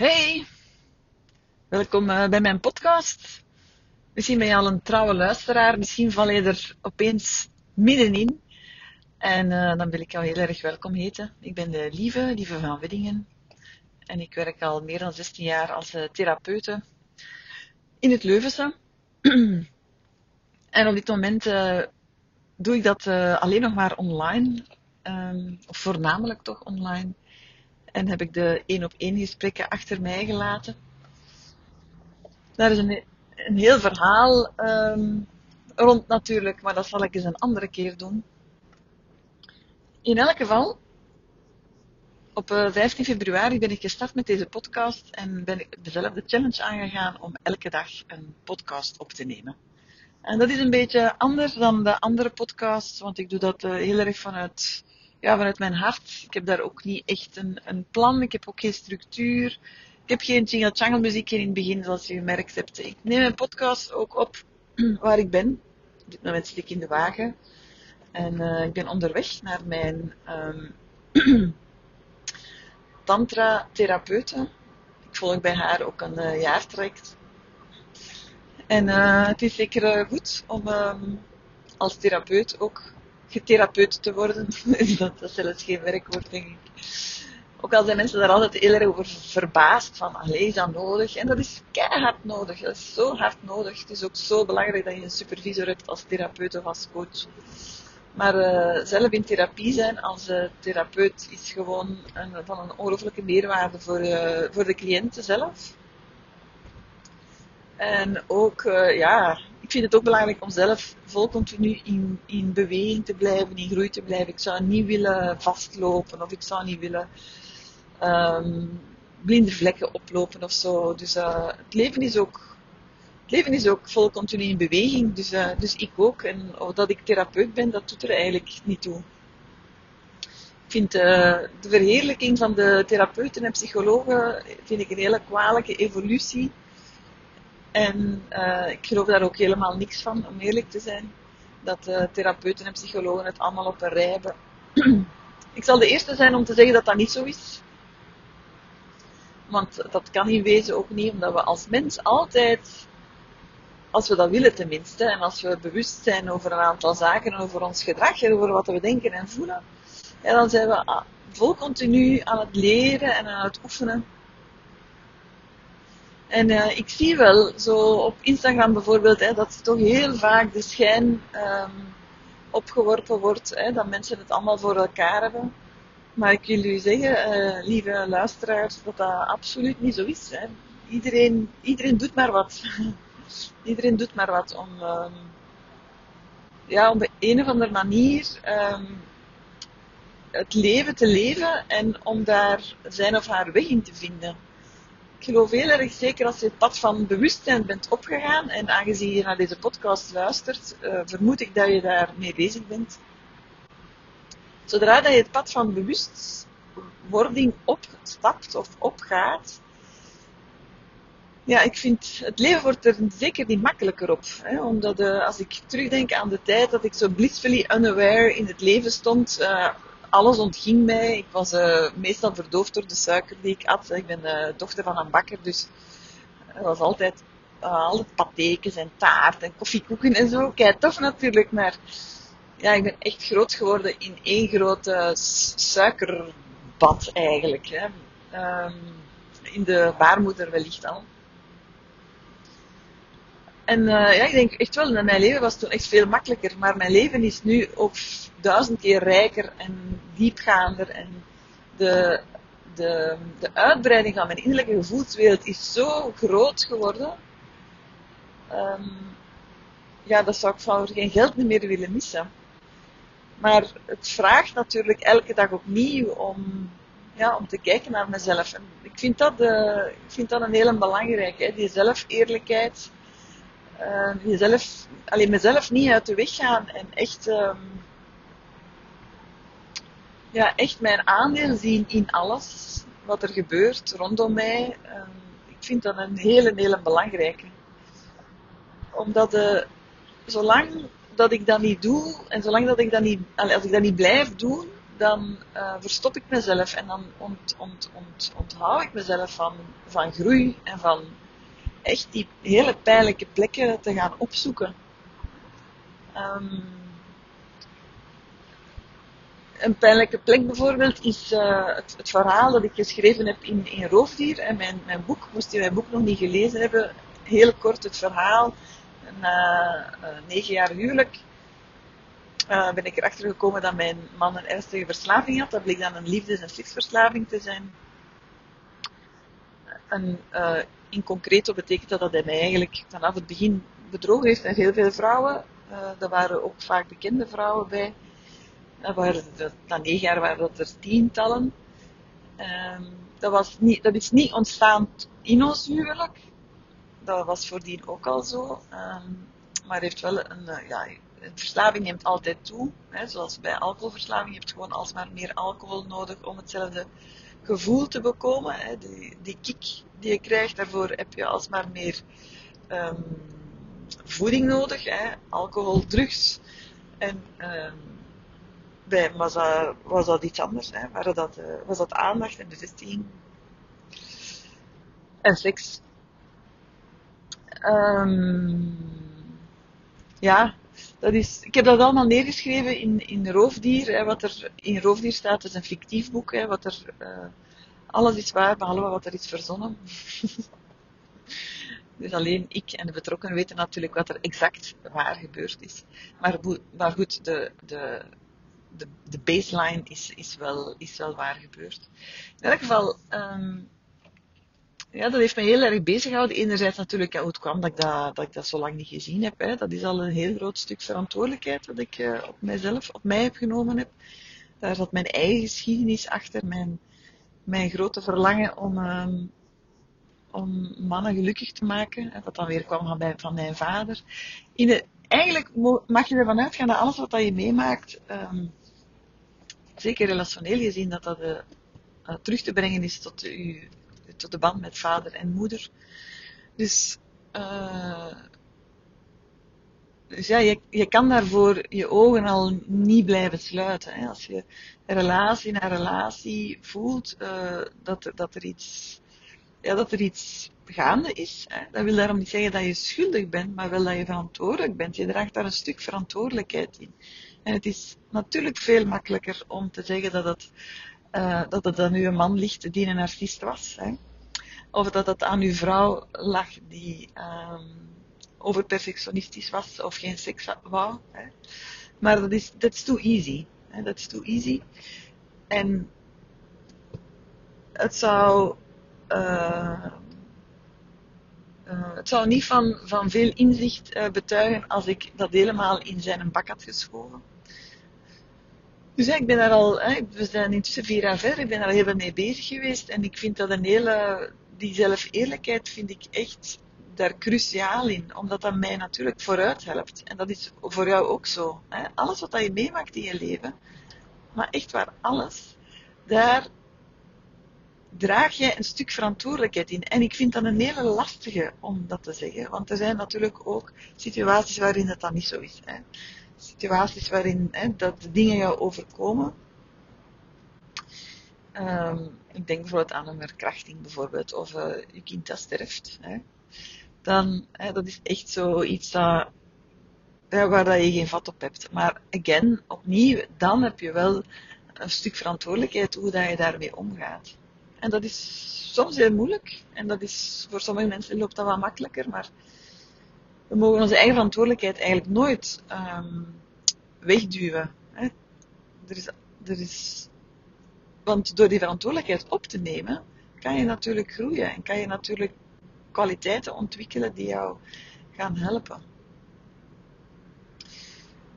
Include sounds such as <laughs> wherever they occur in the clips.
Hey, welkom eh, bij mijn podcast. Misschien ben je al een trouwe luisteraar, misschien val je er opeens middenin. En uh, dan wil ik jou heel erg welkom heten. Ik ben de Lieve, Lieve van Weddingen. En ik werk al meer dan 16 jaar als uh, therapeute in het Leuvense. <clears throat> en op dit moment doe ik dat alleen nog maar online. Um, of voornamelijk toch online. En heb ik de één op één gesprekken achter mij gelaten. Daar is een, een heel verhaal um, rond natuurlijk, maar dat zal ik eens een andere keer doen. In elk geval, op 15 eh, februari ben ik gestart met deze podcast en ben ik dezelfde challenge aangegaan om elke dag een podcast op te nemen. En dat is een beetje anders dan de andere podcasts, want ik doe dat uh, heel erg vanuit ja, vanuit mijn hart. Ik heb daar ook niet echt een, een plan. Ik heb ook geen structuur. Ik heb geen jingle jangle muziek in het begin, zoals je gemerkt hebt. Ik neem mijn podcast ook op <clears throat> waar ik ben. Op dit moment zit ik in de wagen. En uh, ik ben onderweg naar mijn um, <clears throat> tantra-therapeute. Ik volg bij haar ook een uh, jaartraject. En uh, het is zeker goed om um, als therapeut ook getherapeut te worden. <laughs> dat, is zelfs geen werkwoord, denk ik. Ook al zijn mensen daar altijd heel erg over verbaasd van, allee, is dat nodig? En dat is keihard nodig. Dat is zo hard nodig. Het is ook zo belangrijk dat je een supervisor hebt als therapeut of als coach. Maar uh, zelf in therapie zijn als uh, therapeut is gewoon een, van een ongelooflijke meerwaarde voor, uh, voor de cliënten zelf. En ook, ja, ik vind het ook belangrijk om zelf vol continu in, in beweging te blijven, in groei te blijven. Ik zou niet willen vastlopen of ik zou niet willen um, blinde vlekken oplopen of zo. Dus uh, het leven is ook het leven is ook vol continu in beweging, dus, uh, dus ik ook. En dat ik therapeut ben, dat doet er eigenlijk niet toe. Ik vind de verheerlijking van de therapeuten en psychologen vind ik een hele kwalijke evolutie. En uh, ik geloof daar ook helemaal niks van, om eerlijk te zijn. Dat uh, therapeuten en psychologen het allemaal op een rij hebben. <clears throat> ik zal de eerste zijn om te zeggen dat dat niet zo is. Want dat kan in wezen ook niet, omdat we als mens altijd, als we dat willen tenminste, en als we bewust zijn over een aantal zaken, over ons gedrag en over wat we denken en voelen, dan zijn we ah, vol continu aan het leren en aan het oefenen en uh, ik zie wel, zo op Instagram bijvoorbeeld, hè, dat toch heel vaak de schijn um, opgeworpen wordt, hè, dat mensen het allemaal voor elkaar hebben. Maar ik wil u zeggen, uh, lieve luisteraars, dat dat absoluut niet zo is. Hè. Iedereen, iedereen doet maar wat. <laughs> iedereen doet maar wat om, um, ja, op een of andere manier um, het leven te leven en om daar zijn of haar weg in te vinden ik geloof heel erg zeker als je het pad van bewustzijn bent opgegaan, en aangezien je naar deze podcast luistert, uh, vermoed ik dat je daarmee bezig bent. Zodra dat je het pad van bewustwording opstapt of opgaat, ja, ik vind, het leven wordt er zeker niet makkelijker op. Hè? Omdat uh, als ik terugdenk aan de tijd dat ik zo blissfully unaware in het leven stond, uh, alles ontging mij. Ik was uh, meestal verdoofd door de suiker die ik at. Ik ben uh, dochter van een bakker, dus er was altijd, uh, altijd patekens en taart en koffiekoeken en zo. Kijk, tof natuurlijk, maar ja, ik ben echt groot geworden in één grote suikerbad eigenlijk. Hè. Um, in de baarmoeder wellicht al. En uh, ja, ik denk echt wel, mijn leven was toen echt veel makkelijker. Maar mijn leven is nu ook duizend keer rijker en diepgaander. En de, de, de uitbreiding van mijn innerlijke gevoelswereld is zo groot geworden. Um, ja, dat zou ik voor geen geld meer willen missen. Maar het vraagt natuurlijk elke dag opnieuw om, ja, om te kijken naar mezelf. En ik vind dat, uh, ik vind dat een hele belangrijke, hè, die zelfeerlijkheid uh, jezelf, alleen mezelf niet uit de weg gaan en echt, um, ja, echt mijn aandeel zien in alles wat er gebeurt rondom mij. Um, ik vind dat een hele, hele belangrijke. Omdat uh, zolang dat ik dat niet doe en zolang dat ik dat niet, als ik dat niet blijf doen, dan uh, verstop ik mezelf en dan ont, ont, ont, onthoud ik mezelf van, van groei en van echt die hele pijnlijke plekken te gaan opzoeken. Um, een pijnlijke plek bijvoorbeeld is uh, het, verhaal dat ik geschreven heb in, in Roofdier. En mijn, mijn boek, moest je mijn boek nog niet gelezen hebben, heel kort het verhaal. Na uh, negen jaar huwelijk uh, ben ik erachter gekomen dat mijn man een ernstige verslaving had. Dat bleek dan een liefdes- en seksverslaving te zijn. En in concreto betekent dat dat hij mij eigenlijk vanaf het begin bedrogen heeft met heel veel vrouwen. er waren ook vaak bekende vrouwen bij. Waren, na negen jaar waren dat er tientallen. Um, dat, was niet, dat is niet ontstaan in ons huwelijk. Dat was voordien ook al zo. Um, maar heeft wel een, uh, ja, verslaving neemt altijd toe. Hè, zoals bij alcoholverslaving. Je hebt gewoon alsmaar meer alcohol nodig om hetzelfde gevoel te bekomen. Hè. Die, die kick die je krijgt, daarvoor heb je alsmaar meer um, voeding nodig. Hè. Alcohol, drugs. En bij was dat, was dat iets anders. Hè? Dat, uh, was dat aandacht en bevestiging. En seks. Um, ja, dat is, ik heb dat allemaal neergeschreven in, in Roofdier. Hè, wat er in Roofdier staat is een fictief boek. Hè, wat er, uh, alles is waar, behalve wat er is verzonnen. <laughs> dus alleen ik en de betrokkenen weten natuurlijk wat er exact waar gebeurd is. Maar, maar goed, de, de, de, de baseline is, is, wel, is wel waar gebeurd. In elk geval, um, ja, dat heeft me heel erg bezig gehouden. Enerzijds natuurlijk, hoe het kwam dat ik dat, dat ik dat zo lang niet gezien heb. Hè. Dat is al een heel groot stuk verantwoordelijkheid dat ik uh, op mijzelf, op mij heb genomen heb. Daar zat mijn eigen geschiedenis achter, mijn, mijn grote verlangen om, um, om mannen gelukkig te maken. Hè, wat dan weer kwam van, bij, van mijn vader. In de, eigenlijk mag je ervan uitgaan dat alles wat dat je meemaakt, um, zeker relationeel gezien, dat dat uh, terug te brengen is tot, u, tot de band met vader en moeder. Dus, uh, dus ja, je, kan daarvoor je ogen al niet blijven sluiten. Hè. Als je relatie na relatie voelt uh, dat, dat, er iets, ja, dat er iets gaande is. Hè. Dat wil daarom niet zeggen dat je schuldig bent, maar wel dat je verantwoordelijk bent. Je draagt daar een stuk verantwoordelijkheid in. En het is natuurlijk veel makkelijker om te zeggen dat het, uh, dat het aan uw man ligt die een narcist was. Hè? Of dat het aan uw vrouw lag die um, overperfectionistisch was of geen seks wou. Hè? Maar dat is, that's too easy. Dat is too easy. En het zou, uh, uh, het zou niet van, van veel inzicht uh, betuigen als ik dat helemaal in zijn bak had geschoven. Dus ik ben daar al, hè, we zijn intussen vier jaar verder, ik ben daar heel veel mee bezig geweest en ik vind dat een hele, die zelfeerlijkheid vind ik echt daar cruciaal in, omdat dat mij natuurlijk vooruit helpt. En dat is voor jou ook zo. Hè. Alles wat je meemaakt in je leven, maar echt waar alles, daar draag jij een stuk verantwoordelijkheid in. En ik vind dat een hele lastige om dat te zeggen, want er zijn natuurlijk ook situaties waarin dat dan niet zo is. Hè situaties waarin hè, dat de dingen jou overkomen. Um, ik denk bijvoorbeeld aan een verkrachting bijvoorbeeld, of uh, je kind dat sterft. Hè. Dan, hè, dat is echt zoiets ja, waar dat je geen vat op hebt. Maar again, opnieuw, dan heb je wel een stuk verantwoordelijkheid hoe dat je daarmee omgaat. En dat is soms heel moeilijk. En dat is, voor sommige mensen loopt dat wel makkelijker, maar we mogen onze eigen verantwoordelijkheid eigenlijk nooit um, wegduwen. Hè. Er is, er is, want door die verantwoordelijkheid op te nemen, kan je natuurlijk groeien en kan je natuurlijk kwaliteiten ontwikkelen die jou gaan helpen.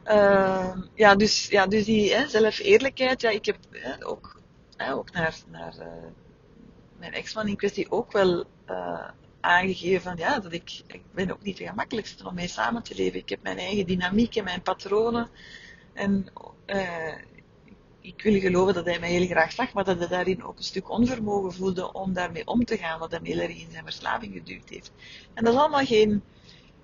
Uh, ja, dus, ja, dus die hè, zelfeerlijkheid, ja, ik heb hè, ook, hè, ook naar, naar uh, mijn ex-man in kwestie ook wel uh, aangegeven van ja, dat ik, ik ben ook niet de gemakkelijkste om mee samen te leven. Ik heb mijn eigen dynamiek en mijn patronen. En uh, ik wil geloven dat hij mij heel graag zag, maar dat hij daarin ook een stuk onvermogen voelde om daarmee om te gaan, wat hem heel erg in zijn verslaving geduwd heeft. En dat is allemaal geen,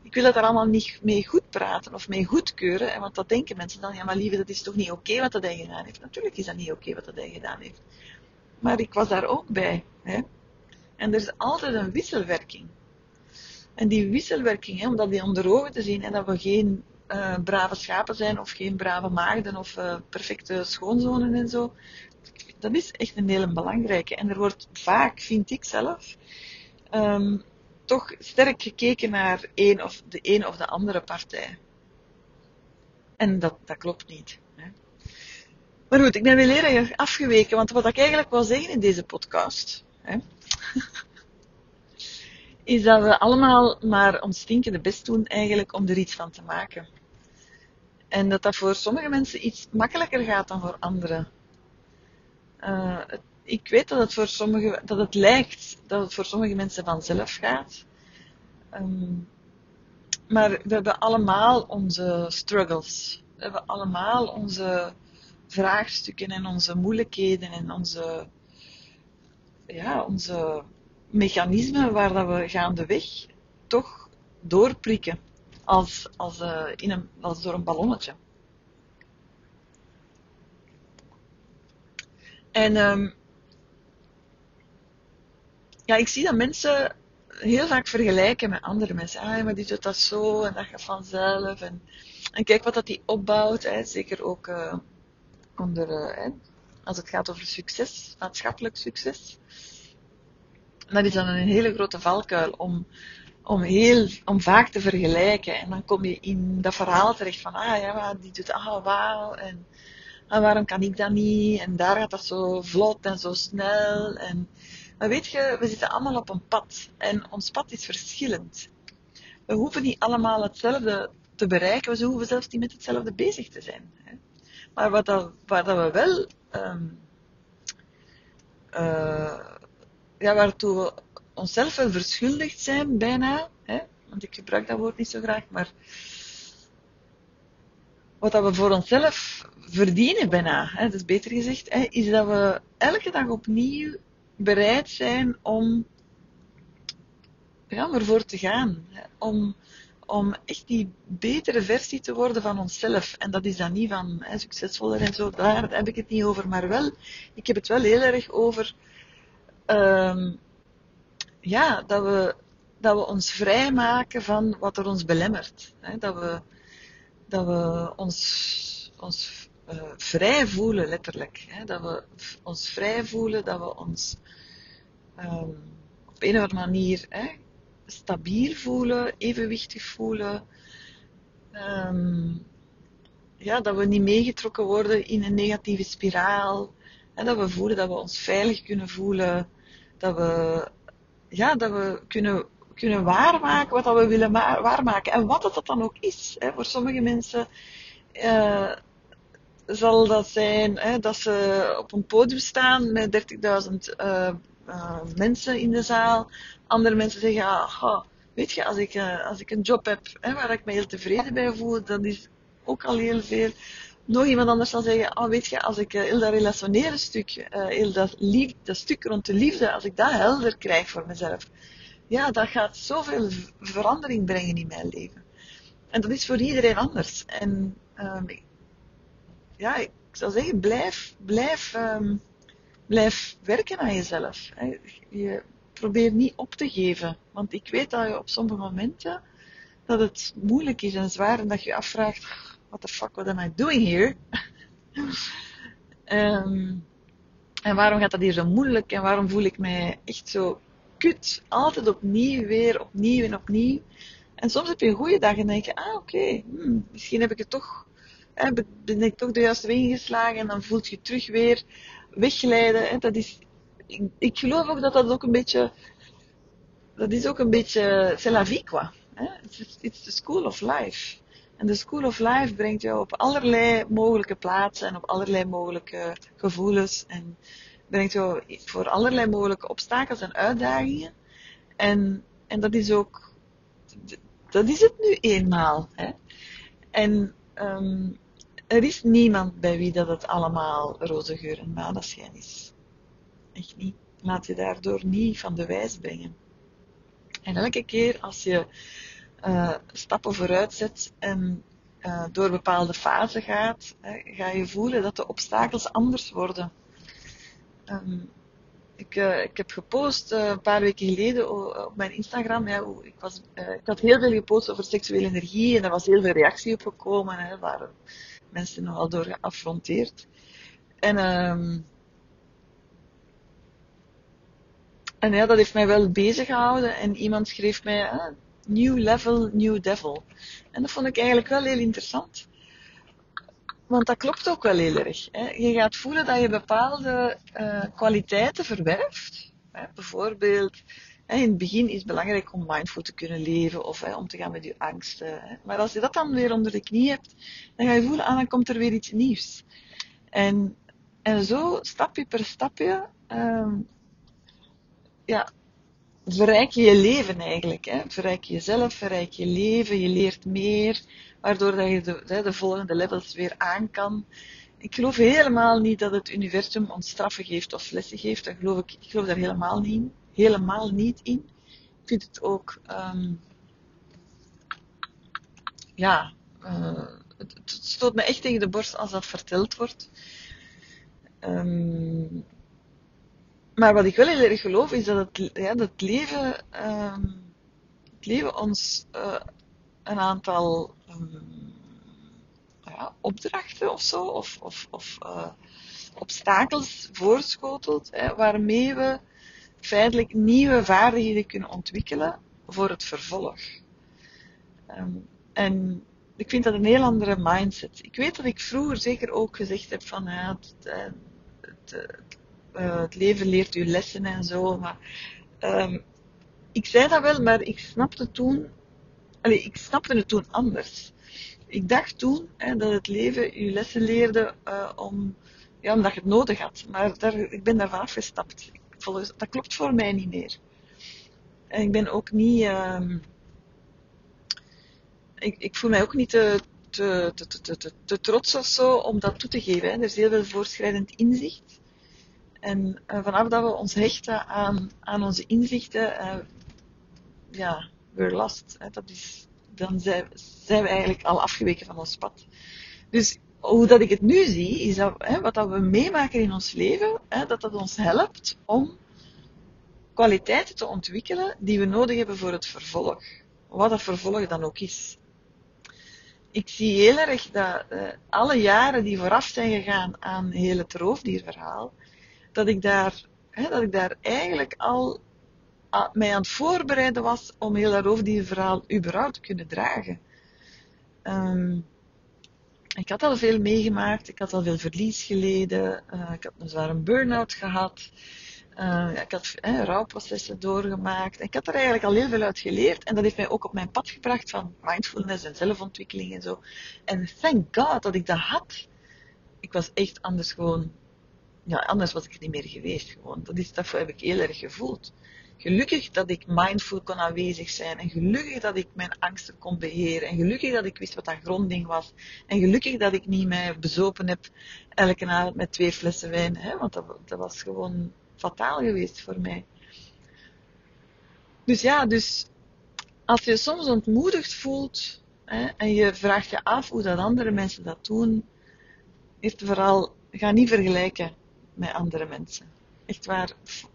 ik wil dat er allemaal niet mee goed praten of mee goedkeuren. En want dat denken mensen dan, ja maar lieve, dat is toch niet oké wat dat hij gedaan heeft. Natuurlijk is dat niet oké wat dat hij gedaan heeft. Maar ik was daar ook bij. Hè? En er is altijd een wisselwerking. En die wisselwerking, hè, om dat onder ogen te zien en dat we geen uh, brave schapen zijn of geen brave maagden of uh, perfecte schoonzonen en zo, dat is echt een hele belangrijke. En er wordt vaak, vind ik zelf, um, toch sterk gekeken naar één of de een of de andere partij. En dat, dat klopt niet. Hè. Maar goed, ik ben weer erg afgeweken, want wat ik eigenlijk wil zeggen in deze podcast, hè, <laughs> is dat we allemaal maar ons stinkende best doen eigenlijk om er iets van te maken. En dat dat voor sommige mensen iets makkelijker gaat dan voor anderen. Uh, ik weet dat het, voor sommige, dat het lijkt dat het voor sommige mensen vanzelf gaat. Um, maar we hebben allemaal onze struggles. We hebben allemaal onze vraagstukken en onze moeilijkheden en onze, ja, onze mechanismen waar dat we gaandeweg toch doorprikken als, als, uh, in een, door een ballonnetje. En um, ja, ik zie dat mensen heel vaak vergelijken met andere mensen. Ah, maar die doet dat zo en dat gaat vanzelf. En, en kijk wat dat die opbouwt. Hè. Zeker ook uh, onder, uh, hè, als het gaat over succes, maatschappelijk succes. Dat is dan een hele grote valkuil om, om, heel, om vaak te vergelijken. En dan kom je in dat verhaal terecht van, ah ja, die doet, ah wauw. En ah, waarom kan ik dat niet? En daar gaat dat zo vlot en zo snel. En, maar weet je, we zitten allemaal op een pad. En ons pad is verschillend. We hoeven niet allemaal hetzelfde te bereiken. We hoeven zelfs niet met hetzelfde bezig te zijn. Hè. Maar wat dat, waar dat we wel... Um, uh, ja, waartoe we onszelf wel verschuldigd zijn, bijna. Hè? Want ik gebruik dat woord niet zo graag, maar wat dat we voor onszelf verdienen bijna, hè, dat is beter gezegd, hè, is dat we elke dag opnieuw bereid zijn om ja, ervoor te gaan. Hè, om, om echt die betere versie te worden van onszelf. En dat is dan niet van hè, succesvoller en zo, daar heb ik het niet over. Maar wel, ik heb het wel heel erg over um, ja, dat we, dat we ons vrijmaken van wat er ons belemmert. Hè? Dat, we, dat we ons, ons uh, vrij voelen, letterlijk. Hè? Dat we ons vrij voelen, dat we ons um, op een of andere manier hè, stabiel voelen, evenwichtig voelen. Um, ja, dat we niet meegetrokken worden in een negatieve spiraal. En dat we voelen dat we ons veilig kunnen voelen. Dat we ja, dat we kunnen, kunnen waarmaken wat dat we willen waarmaken. En wat dat dan ook is. Hè. Voor sommige mensen uh, zal dat zijn hè, dat ze op een podium staan met 30.000 uh, uh, mensen in de zaal. Andere mensen zeggen, ah, weet je, als ik, als ik een job heb hè, waar ik me heel tevreden bij voel, dat is ook al heel veel. Nog iemand anders zal zeggen, oh, weet je, als ik heel dat relationele stuk, heel dat, lief, dat stuk rond de liefde, als ik dat helder krijg voor mezelf, ja, dat gaat zoveel verandering brengen in mijn leven. En dat is voor iedereen anders. En um, ja, ik zou zeggen, blijf, blijf, um, blijf werken aan jezelf. Je probeert niet op te geven. Want ik weet dat je op sommige momenten dat het moeilijk is en zwaar en dat je afvraagt, what the fuck, what am I doing here? um, <laughs> en waarom gaat dat hier zo moeilijk en waarom voel ik mij echt zo kut? Altijd opnieuw, weer opnieuw en opnieuw. En soms heb je een goede dag en denk je, ah oké, hmm, misschien heb ik het toch, hè, ben ik toch de juiste weg ingeslagen en dan voelt je terug weer wegglijden. Hè. Dat is, ik, ik, geloof ook dat dat ook een beetje, dat is ook een beetje, c'est la vie quoi. Hè. It's the school of life. En de School of Life brengt jou op allerlei mogelijke plaatsen en op allerlei mogelijke gevoelens. En brengt jou voor allerlei mogelijke obstakels en uitdagingen. En, en dat is ook, dat is het nu eenmaal. Hè? En um, er is niemand bij wie dat het allemaal roze geur en maneschijn is. Echt niet. Laat je daardoor niet van de wijs brengen. En elke keer als je uh, stappen vooruit zet en uh, door bepaalde fasen gaat, ga je voelen dat de obstakels anders worden. Um, ik, uh, ik, heb gepost een paar weken geleden op mijn Instagram. Ik, was, ik, had heel veel gepost over seksuele energie en daar was heel veel reactie op gekomen. Hè, waar mensen nogal door geaffronteerd. En, um, en ja, dat heeft mij wel bezig gehouden. En iemand schreef mij, new level, new devil. En dat vond ik eigenlijk wel heel interessant. Want dat klopt ook wel heel erg. Hè. Je gaat voelen dat je bepaalde uh, kwaliteiten verwerft. Hè. Bijvoorbeeld, hè, in het begin is het belangrijk om mindful te kunnen leven of om te gaan met je angsten. Maar als je dat dan weer onder de knie hebt, dan ga je voelen, ah, dan komt er weer iets nieuws. En, en zo, stapje per stapje, um, ja, verrijk je je leven eigenlijk. Hè? Verrijk je jezelf, verrijk je leven, je leert meer, waardoor dat je de, de volgende levels weer aan kan. Ik geloof helemaal niet dat het universum ons straffen geeft of lessen geeft. Dat geloof ik, ik geloof daar helemaal niet in. Helemaal niet in. Ik vind het ook, um, ja, uh, het, het, stoot me echt tegen de borst als dat verteld wordt. Um, maar wat ik wel heel erg geloof is dat het, ja, dat leven, um, het leven ons uh, een aantal um, ja, opdrachten of zo, of, of, of uh, obstakels voorschotelt, hè, waarmee we feitelijk nieuwe vaardigheden kunnen ontwikkelen voor het vervolg. Um, en ik vind dat een heel andere mindset. Ik weet dat ik vroeger zeker ook gezegd heb van ja, het, het, het uh, het leven leert u lessen en zo. Maar um, ik zei dat wel, maar ik snapte toen, ik snapte het toen anders. Ik dacht toen hè, dat het leven u lessen leerde uh, om, ja, omdat je het nodig had. Maar daar, ik ben daarvan afgestapt. Volgens, dat klopt voor mij niet meer. En ik ben ook niet. Um, ik, ik voel mij ook niet te, te, te, te, trots of zo om dat toe te geven. Er is heel veel voorschrijdend inzicht. En uh, vanaf dat we ons hechten aan, aan onze inzichten, uh, ja, we're lost. Hè, dat is, dan zijn, zijn, we eigenlijk al afgeweken van ons pad. Dus hoe dat ik het nu zie, is dat hè, wat dat we meemaken in ons leven, hè, dat dat ons helpt om kwaliteiten te ontwikkelen die we nodig hebben voor het vervolg. Wat dat vervolg dan ook is. Ik zie heel erg dat uh, alle jaren die vooraf zijn gegaan aan heel het roofdierverhaal, dat ik daar, hè, dat ik daar eigenlijk al mij aan het voorbereiden was om heel daarover die verhaal überhaupt te kunnen dragen. Um, ik had al veel meegemaakt, ik had al veel verlies geleden, uh, ik had een zware burn-out gehad, uh, ik had hè, rouwprocessen doorgemaakt. Ik had er eigenlijk al heel veel uit geleerd en dat heeft mij ook op mijn pad gebracht van mindfulness en zelfontwikkeling en zo. En thank God dat ik dat had. Ik was echt anders gewoon ja, anders was ik er niet meer geweest gewoon. Dat, is, dat heb ik heel erg gevoeld. Gelukkig dat ik mindful kon aanwezig zijn. En gelukkig dat ik mijn angsten kon beheren. En gelukkig dat ik wist wat dat grondding was. En gelukkig dat ik niet mij bezopen heb elke avond met twee flessen wijn. Hè? Want dat, dat was gewoon fataal geweest voor mij. Dus ja, dus als je soms ontmoedigd voelt hè, en je vraagt je af hoe dat andere mensen dat doen, is vooral, ga niet vergelijken met andere mensen. Echt waar,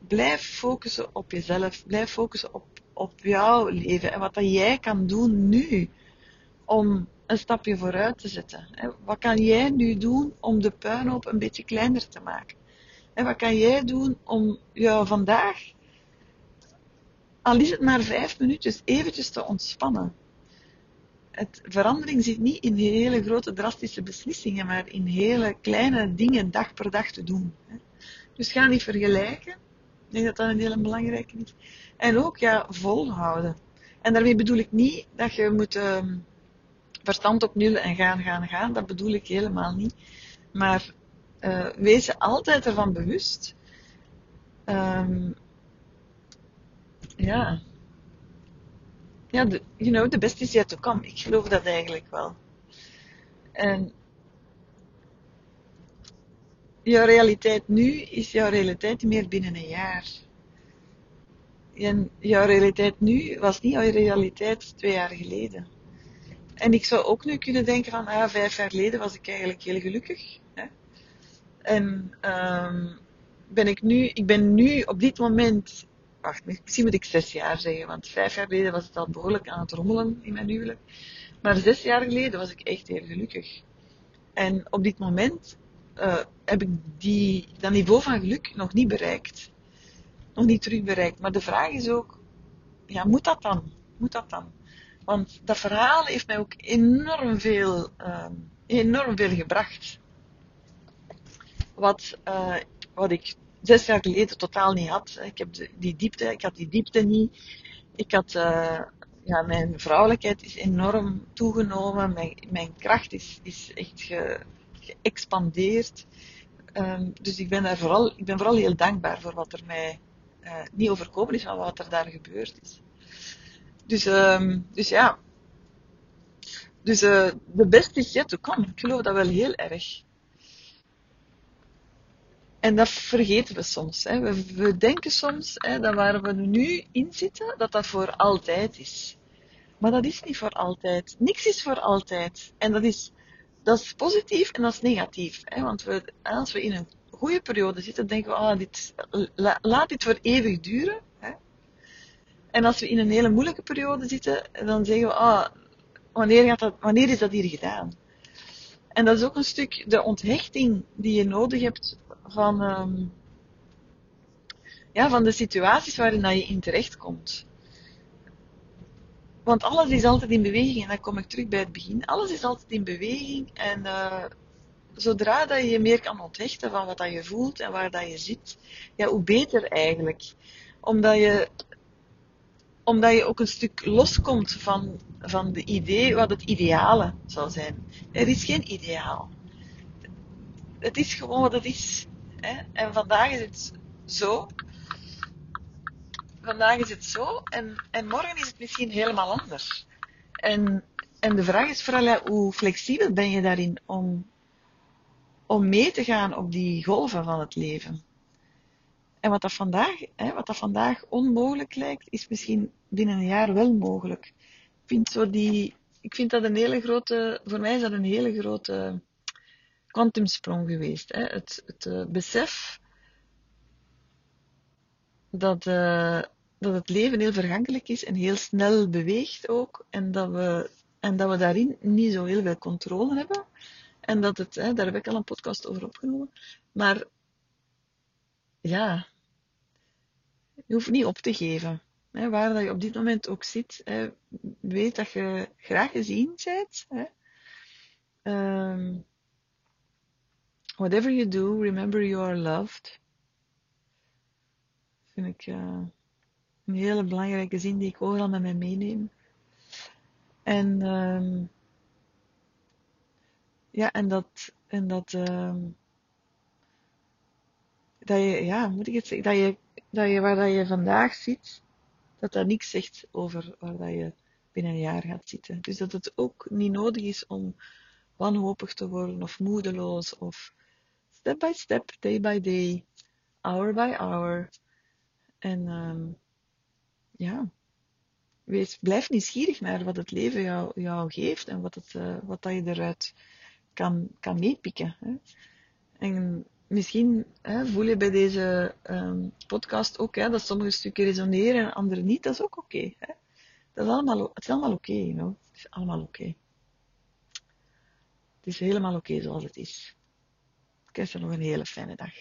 blijf focussen op jezelf, blijf focussen op, op jouw leven en wat dat jij kan doen nu om een stapje vooruit te zetten. Wat kan jij nu doen om de puinhoop een beetje kleiner te maken? En wat kan jij doen om jou vandaag, al is het maar vijf minuutjes, eventjes te ontspannen? Het, verandering zit niet in hele grote drastische beslissingen, maar in hele kleine dingen dag per dag te doen. Dus ga niet vergelijken. Ik denk dat dat een hele belangrijke is. En ook ja, volhouden. En daarmee bedoel ik niet dat je moet um, verstand op nul en gaan, gaan, gaan. Dat bedoel ik helemaal niet. Maar uh, wees je altijd ervan bewust. Um, ja, ja, de, you know, the best is yet to come. Ik geloof dat eigenlijk wel. En jouw realiteit nu is jouw realiteit meer binnen een jaar. en jouw realiteit nu was niet jouw realiteit twee jaar geleden. En ik zou ook nu kunnen denken van, ah, vijf jaar geleden was ik eigenlijk heel gelukkig. Hè? En um, ben ik nu, ik ben nu op dit moment, misschien moet ik zes jaar zeggen, want vijf jaar geleden was het al behoorlijk aan het rommelen in mijn huwelijk. Maar zes jaar geleden was ik echt heel gelukkig. En op dit moment uh, heb ik die, dat niveau van geluk nog niet bereikt. Nog niet terug bereikt. Maar de vraag is ook, ja, moet dat dan? Moet dat dan? Want dat verhaal heeft mij ook enorm veel, uh, enorm veel gebracht. Wat, uh, wat ik zes jaar geleden totaal niet had. Ik heb die diepte, ik had die diepte niet. Ik had, uh, ja, mijn vrouwelijkheid is enorm toegenomen. Mijn, mijn kracht is, is echt ge, geëxpandeerd. Um, dus ik ben, daar vooral, ik ben vooral heel dankbaar voor wat er mij uh, niet overkomen is, maar wat er daar gebeurd is. Dus, um, dus ja. Dus uh, de beste is yet to come. Ik geloof dat wel heel erg. En dat vergeten we soms. Hè. We, we, denken soms hè, dat waar we nu in zitten, dat dat voor altijd is. Maar dat is niet voor altijd. Niks is voor altijd. En dat is, dat is positief en dat is negatief. Hè. Want we, als we in een goede periode zitten, denken we, ah, dit, la, laat dit voor eeuwig duren. Hè. En als we in een hele moeilijke periode zitten, dan zeggen we, ah, wanneer, gaat dat, wanneer is dat hier gedaan? En dat is ook een stuk de onthechting die je nodig hebt van, um, ja, van de situaties waarin dat je in terecht komt. Want alles is altijd in beweging en dan kom ik terug bij het begin. Alles is altijd in beweging en uh, zodra dat je je meer kan onthechten van wat dat je voelt en waar dat je zit, ja, hoe beter eigenlijk. Omdat je, omdat je ook een stuk loskomt van, van de idee wat het ideale zal zijn. Er is geen ideaal. Het is gewoon wat het is. En vandaag is het zo. Vandaag is het zo en, en morgen is het misschien helemaal anders. En, en de vraag is vooral hoe flexibel ben je daarin om, om mee te gaan op die golven van het leven. En wat dat vandaag, hè, wat dat vandaag onmogelijk lijkt, is misschien binnen een jaar wel mogelijk. Ik vind, zo die, ik vind dat een hele grote, voor mij is dat een hele grote kwantumsprong geweest. Hè? Het, het uh, besef dat, uh, dat het leven heel vergankelijk is en heel snel beweegt ook. En dat we, en dat we daarin niet zo heel veel controle hebben. En dat het, hè, daar heb ik al een podcast over opgenomen. Maar ja, je hoeft niet op te geven. Hè, waar dat je op dit moment ook zit, hè, weet dat je graag gezien bent. Hè. Um, Whatever you do, remember you are loved. Vind ik uh, een hele belangrijke zin die ik overal met mij meeneem. En um, ja, en dat, en dat, um, dat je, ja, moet ik het zeggen, dat je, dat je waar dat je vandaag zit, dat dat niks zegt over waar dat je binnen een jaar gaat zitten. Dus dat het ook niet nodig is om wanhopig te worden of moedeloos of step by step, day by day, hour by hour. En um, ja, wees, blijf nieuwsgierig naar wat het leven jou, jou geeft en wat, het, uh, wat dat je eruit kan, kan meepikken. Hè. En misschien hè, voel je bij deze um, podcast ook hè, dat sommige stukken resoneren en andere niet. Dat is ook oké. Dat is allemaal, het is allemaal oké? Het is allemaal oké. Het is helemaal oké zoals het is. Wens je nog een hele fijne dag.